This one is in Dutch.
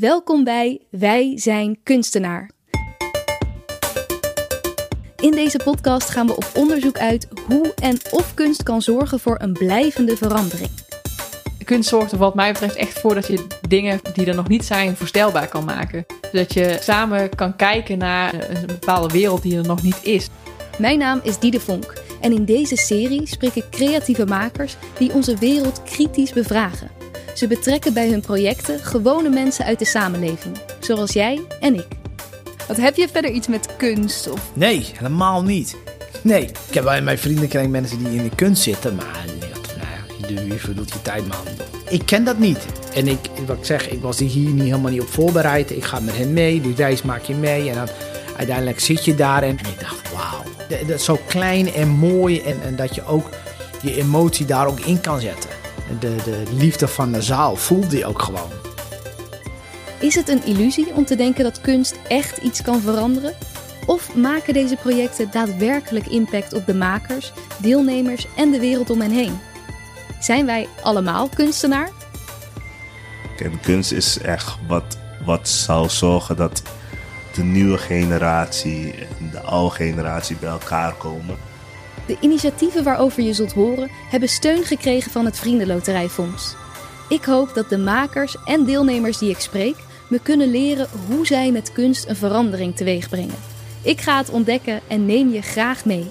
Welkom bij Wij zijn kunstenaar. In deze podcast gaan we op onderzoek uit hoe en of kunst kan zorgen voor een blijvende verandering. Kunst zorgt er wat mij betreft echt voor dat je dingen die er nog niet zijn voorstelbaar kan maken. Dat je samen kan kijken naar een bepaalde wereld die er nog niet is. Mijn naam is Diede Vonk en in deze serie spreek ik creatieve makers die onze wereld kritisch bevragen. Ze betrekken bij hun projecten gewone mensen uit de samenleving, zoals jij en ik. Wat heb je verder iets met kunst? Of... Nee, helemaal niet. Nee, ik heb wel in mijn vriendenkring mensen die in de kunst zitten, maar nou ja, wie verdoet je tijd, man? Ik ken dat niet. En ik, wat ik zeg, ik was hier niet, helemaal niet op voorbereid. Ik ga met hen mee, die reis maak je mee en dan uiteindelijk zit je daar en, ik dacht, wauw. Dat is zo klein en mooi en, en dat je ook je emotie daar ook in kan zetten de, de liefde van de zaal voelde je ook gewoon. Is het een illusie om te denken dat kunst echt iets kan veranderen? Of maken deze projecten daadwerkelijk impact op de makers, deelnemers en de wereld om hen heen? Zijn wij allemaal kunstenaar? Kijk, kunst is echt wat, wat zal zorgen dat de nieuwe generatie en de oude generatie bij elkaar komen. De initiatieven waarover je zult horen hebben steun gekregen van het Vriendenloterijfonds. Ik hoop dat de makers en deelnemers die ik spreek me kunnen leren hoe zij met kunst een verandering teweeg brengen. Ik ga het ontdekken en neem je graag mee.